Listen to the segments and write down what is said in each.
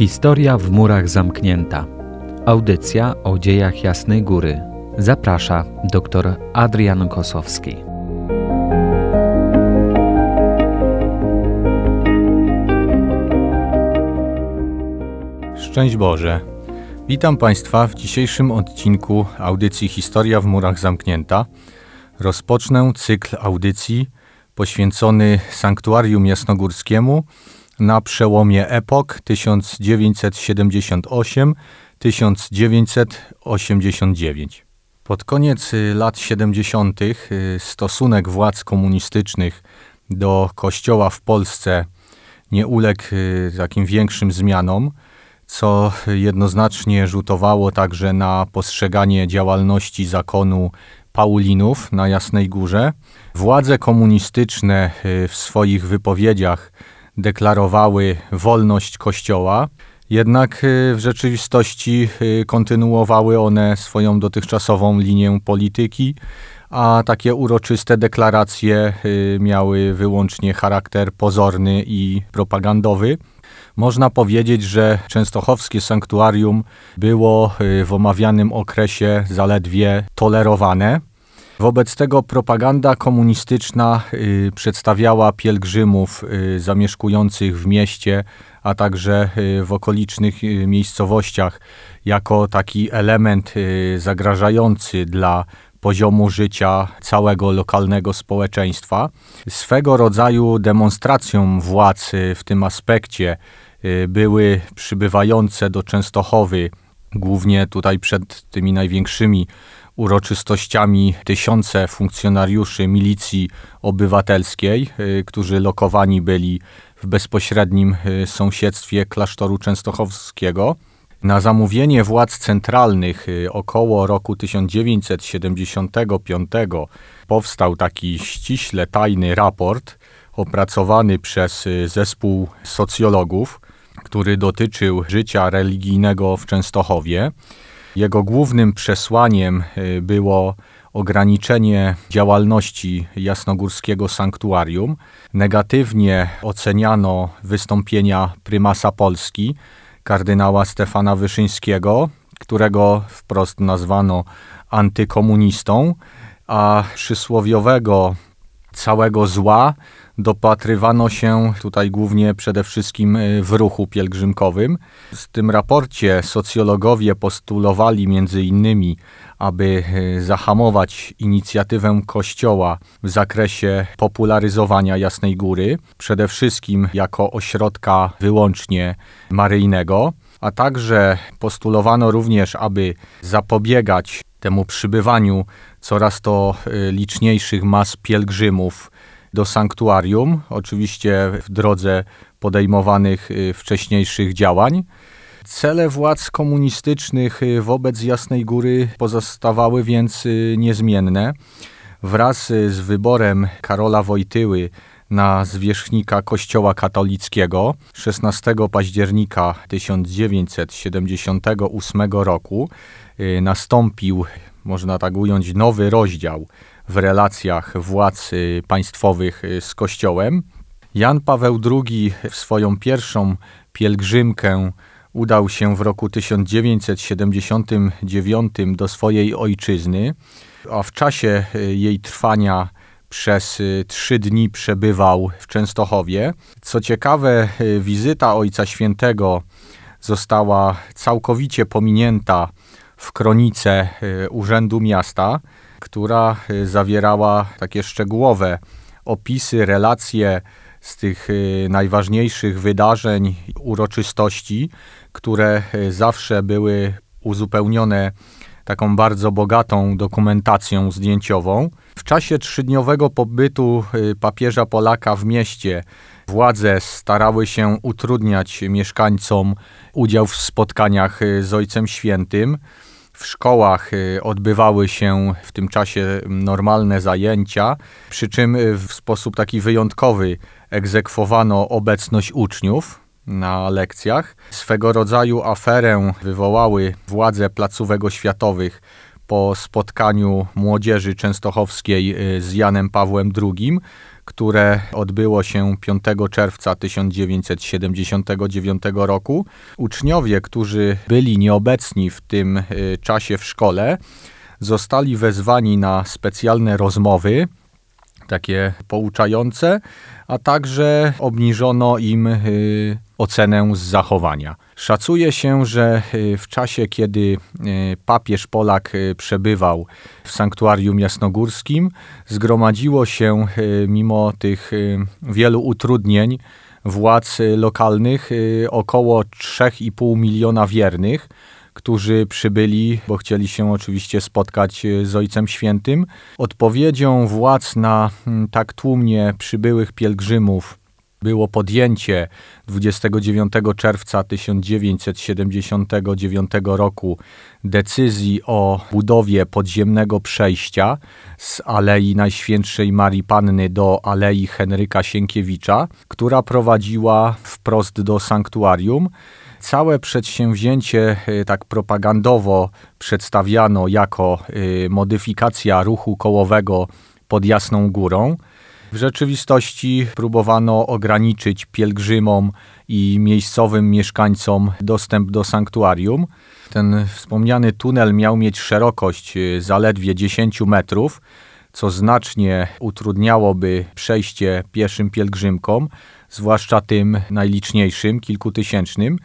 Historia w murach zamknięta. Audycja o dziejach Jasnej Góry. Zaprasza dr Adrian Kosowski. Szczęść Boże. Witam Państwa w dzisiejszym odcinku audycji Historia w murach zamknięta. Rozpocznę cykl audycji poświęcony sanktuarium jasnogórskiemu na przełomie epok 1978-1989. Pod koniec y, lat 70. Y, stosunek władz komunistycznych do kościoła w Polsce nie uległ y, takim większym zmianom, co jednoznacznie rzutowało także na postrzeganie działalności zakonu Paulinów na Jasnej Górze. Władze komunistyczne w swoich wypowiedziach deklarowały wolność Kościoła, jednak y, w rzeczywistości y, kontynuowały one swoją dotychczasową linię polityki, a takie uroczyste deklaracje y, miały wyłącznie charakter pozorny i propagandowy. Można powiedzieć, że częstochowskie sanktuarium było w omawianym okresie zaledwie tolerowane. Wobec tego propaganda komunistyczna y, przedstawiała pielgrzymów y, zamieszkujących w mieście, a także y, w okolicznych y, miejscowościach jako taki element y, zagrażający dla poziomu życia całego lokalnego społeczeństwa. Swego rodzaju demonstracją władz y, w tym aspekcie były przybywające do Częstochowy, głównie tutaj przed tymi największymi uroczystościami tysiące funkcjonariuszy milicji obywatelskiej, y, którzy lokowani byli w bezpośrednim y, sąsiedztwie klasztoru częstochowskiego. Na zamówienie władz centralnych y, około roku 1975 powstał taki ściśle tajny raport opracowany przez zespół socjologów, który dotyczył życia religijnego w Częstochowie. Jego głównym przesłaniem y, było ograniczenie działalności jasnogórskiego sanktuarium. Negatywnie oceniano wystąpienia prymasa Polski, kardynała Stefana Wyszyńskiego, którego wprost nazwano antykomunistą, a przysłowiowego całego zła dopatrywano się tutaj głównie przede wszystkim y, w ruchu pielgrzymkowym. W tym raporcie socjologowie postulowali między innymi, aby y, zahamować inicjatywę Kościoła w zakresie popularyzowania Jasnej Góry, przede wszystkim jako ośrodka wyłącznie maryjnego, a także postulowano również, aby zapobiegać temu przybywaniu coraz to y, liczniejszych mas pielgrzymów do sanktuarium, oczywiście w drodze podejmowanych y, wcześniejszych działań. Cele władz komunistycznych y, wobec Jasnej Góry pozostawały więc niezmienne. Wraz z wyborem Karola Wojtyły na zwierzchnika Kościoła katolickiego 16 października 1978 roku nastąpił, można tak ująć, nowy rozdział w relacjach władz y, państwowych y, z Kościołem. Jan Paweł II w swoją pierwszą pielgrzymkę udał się w roku 1979 do swojej ojczyzny, a w czasie y, jej trwania przez trzy dni przebywał w Częstochowie. Co ciekawe, wizyta Ojca Świętego została całkowicie pominięta w kronice Urzędu Miasta która y, zawierała takie szczegółowe opisy, relacje z tych y, najważniejszych wydarzeń, uroczystości, które y, zawsze były uzupełnione taką bardzo bogatą dokumentacją zdjęciową. W czasie trzydniowego pobytu papieża Polaka w mieście władze starały się utrudniać mieszkańcom udział w spotkaniach z Ojcem Świętym. W szkołach y, odbywały się w tym czasie normalne zajęcia, przy czym y, w sposób taki wyjątkowy egzekwowano obecność uczniów na lekcjach. Swego rodzaju aferę wywołały władze placówek oświatowych po spotkaniu młodzieży częstochowskiej y, z Janem Pawłem II, które odbyło się 5 czerwca 1979 roku. Uczniowie, którzy byli nieobecni w tym y, czasie w szkole, zostali wezwani na specjalne rozmowy, takie pouczające, a także obniżono im y, ocenę z zachowania. Szacuje się, że y, w czasie, kiedy y, papież Polak przebywał w sanktuarium jasnogórskim, zgromadziło się mimo tych wielu utrudnień władz lokalnych około 3,5 miliona wiernych, którzy przybyli, bo chcieli się oczywiście spotkać z Ojcem Świętym. Odpowiedzią władz na mm, tak tłumnie przybyłych pielgrzymów było podjęcie 29 czerwca 1979 roku decyzji o budowie podziemnego przejścia z Alei Najświętszej Marii Panny do Alei Henryka Sienkiewicza, która prowadziła wprost do sanktuarium. Całe przedsięwzięcie y, tak propagandowo przedstawiano jako y, modyfikacja ruchu kołowego pod Jasną Górą. W rzeczywistości próbowano ograniczyć pielgrzymom i miejscowym mieszkańcom dostęp do sanktuarium. Ten wspomniany tunel miał mieć szerokość y, zaledwie 10 metrów, co znacznie utrudniałoby przejście pieszym pielgrzymkom, zwłaszcza tym najliczniejszym, kilkutysięcznym.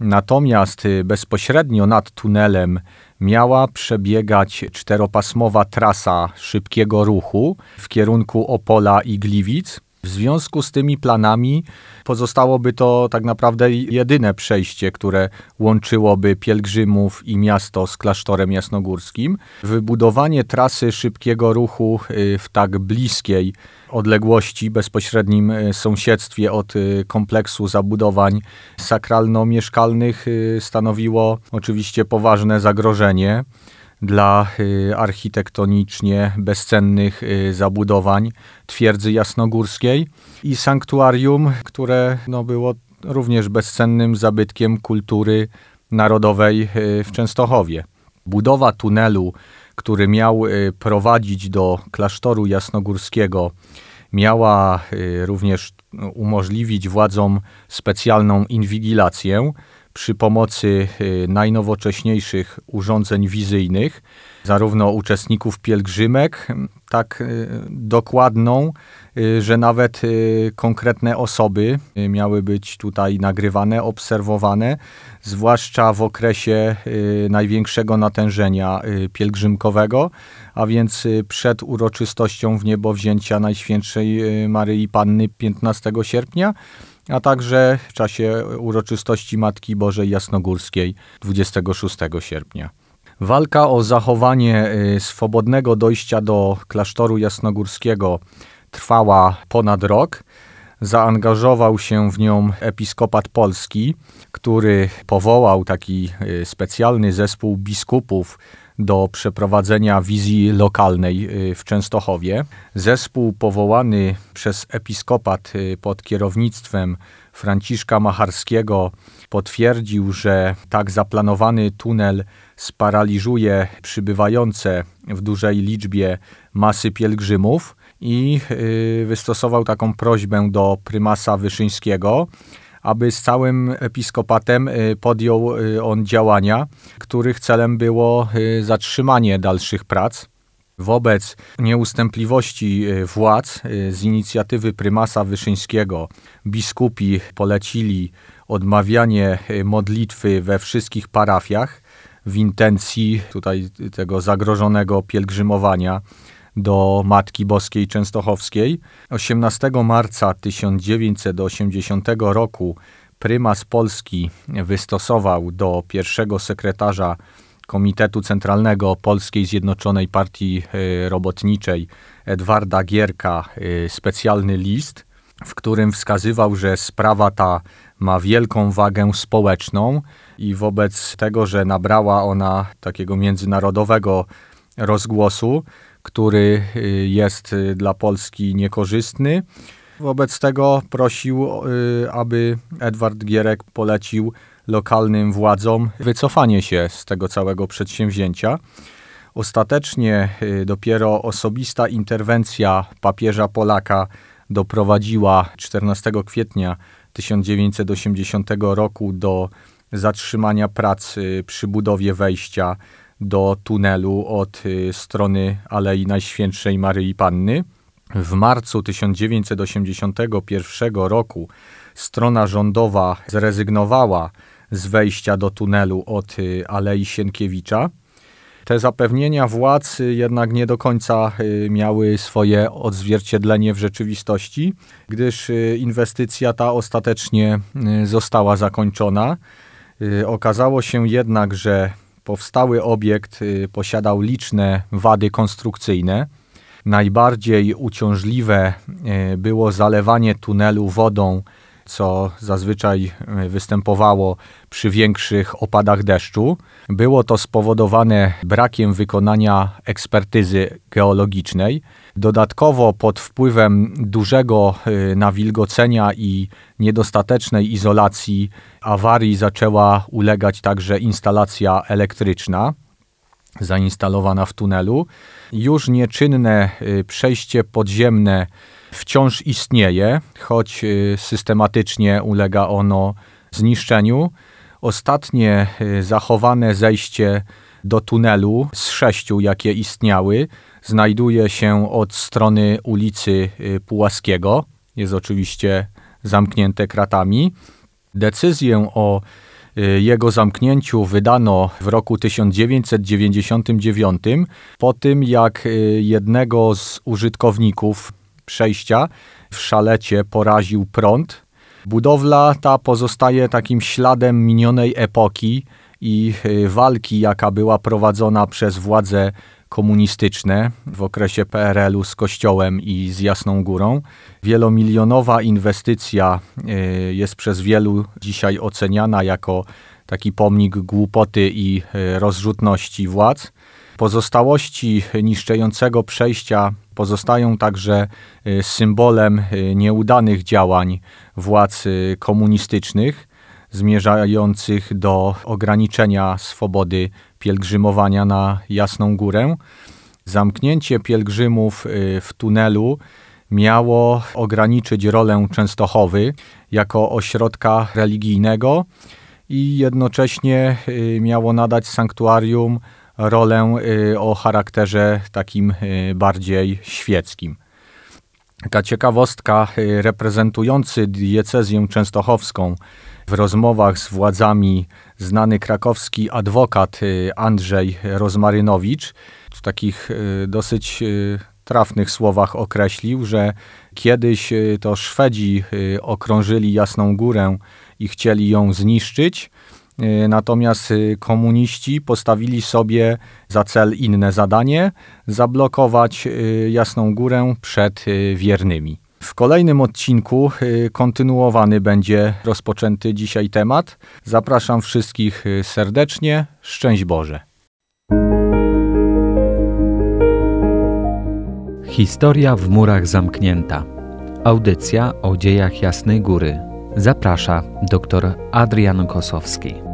Natomiast y, bezpośrednio nad tunelem miała przebiegać czteropasmowa trasa szybkiego ruchu w kierunku Opola i Gliwic. W związku z tymi planami pozostałoby to tak naprawdę jedyne przejście, które łączyłoby pielgrzymów i miasto z klasztorem jasnogórskim. Wybudowanie trasy szybkiego ruchu y, w tak bliskiej odległości, bezpośrednim y, sąsiedztwie od y, kompleksu zabudowań sakralno-mieszkalnych stanowiło oczywiście poważne zagrożenie dla y, architektonicznie bezcennych y, zabudowań twierdzy jasnogórskiej i sanktuarium, które no, było również bezcennym zabytkiem kultury narodowej y, w Częstochowie. Budowa tunelu, który miał prowadzić do klasztoru jasnogórskiego, miała również umożliwić władzom specjalną inwigilację, przy pomocy y, najnowocześniejszych urządzeń wizyjnych, zarówno uczestników pielgrzymek, tak y, dokładną, y, że nawet konkretne osoby miały być tutaj nagrywane, obserwowane, zwłaszcza w okresie największego natężenia pielgrzymkowego, a więc przed uroczystością w niebo wzięcia Najświętszej Maryi Panny 15 sierpnia a także w czasie uroczystości Matki Bożej Jasnogórskiej 26 sierpnia. Walka o zachowanie y, swobodnego dojścia do klasztoru jasnogórskiego trwała ponad rok. Zaangażował się w nią episkopat polski, który powołał taki y, specjalny zespół biskupów do przeprowadzenia wizji lokalnej y, w Częstochowie. Zespół powołany przez episkopat y, pod kierownictwem Franciszka Macharskiego potwierdził, że tak zaplanowany tunel sparaliżuje przybywające w dużej liczbie masy pielgrzymów i y, wystosował taką prośbę do prymasa Wyszyńskiego, aby z całym episkopatem y, podjął y, on działania, których celem było y, zatrzymanie dalszych prac. Wobec nieustępliwości władz z inicjatywy prymasa Wyszyńskiego biskupi polecili odmawianie modlitwy we wszystkich parafiach w intencji tutaj tego zagrożonego pielgrzymowania do Matki Boskiej Częstochowskiej. 18 marca 1980 roku prymas Polski wystosował do pierwszego sekretarza Komitetu Centralnego Polskiej Zjednoczonej Partii e, Robotniczej Edwarda Gierka e, specjalny list, w którym wskazywał, że sprawa ta ma wielką wagę społeczną i wobec tego, że nabrała ona takiego międzynarodowego rozgłosu, który y, jest y, dla Polski niekorzystny. Wobec tego prosił, y, aby Edward Gierek polecił lokalnym władzom wycofanie się z tego całego przedsięwzięcia. Ostatecznie dopiero osobista interwencja papieża Polaka doprowadziła 14 kwietnia 1980 roku do zatrzymania pracy przy budowie wejścia do tunelu od y, strony Alei Najświętszej Maryi Panny. W marcu 1981 roku strona rządowa zrezygnowała z wejścia do tunelu od y, Alei Sienkiewicza. Te zapewnienia władz jednak nie do końca y, miały swoje odzwierciedlenie w rzeczywistości, gdyż inwestycja ta ostatecznie została zakończona. Okazało się jednak, że powstały obiekt posiadał liczne wady konstrukcyjne. Najbardziej uciążliwe e, było zalewanie tunelu wodą, co zazwyczaj e, występowało przy większych opadach deszczu. Było to spowodowane brakiem wykonania ekspertyzy geologicznej. Dodatkowo pod wpływem dużego e, nawilgocenia i niedostatecznej izolacji awarii zaczęła ulegać także instalacja elektryczna zainstalowana w tunelu. Już nieczynne y, przejście podziemne wciąż istnieje, choć y, systematycznie ulega ono zniszczeniu. Ostatnie y, zachowane zejście do tunelu z sześciu, jakie istniały, znajduje się od strony ulicy Pułaskiego. Jest oczywiście zamknięte kratami. Decyzję o jego zamknięciu wydano w roku 1999 po tym, jak y, jednego z użytkowników przejścia w szalecie poraził prąd. Budowla ta pozostaje takim śladem minionej epoki i y, walki, jaka była prowadzona przez władze komunistyczne w okresie PRL-u z Kościołem i z Jasną Górą. Wielomilionowa inwestycja y, jest przez wielu dzisiaj oceniana jako taki pomnik głupoty i y, rozrzutności władz. Pozostałości niszczącego przejścia pozostają także y, symbolem nieudanych działań władz komunistycznych zmierzających do ograniczenia swobody pielgrzymowania na Jasną Górę. Zamknięcie pielgrzymów y, w tunelu miało ograniczyć rolę Częstochowy jako ośrodka religijnego i jednocześnie y, miało nadać sanktuarium rolę y, o charakterze takim bardziej świeckim. Taka ciekawostka, reprezentujący diecezję częstochowską w rozmowach z władzami znany krakowski adwokat y, Andrzej Rozmarynowicz w takich y, dosyć y, trafnych słowach określił, że kiedyś to Szwedzi okrążyli Jasną Górę i chcieli ją zniszczyć, natomiast komuniści postawili sobie za cel inne zadanie zablokować Jasną Górę przed wiernymi. W kolejnym odcinku y, kontynuowany będzie rozpoczęty dzisiaj temat. Zapraszam wszystkich y, serdecznie. Szczęść Boże. Historia w murach zamknięta. Audycja o dziejach Jasnej Góry. Zaprasza dr Adrian Kosowski.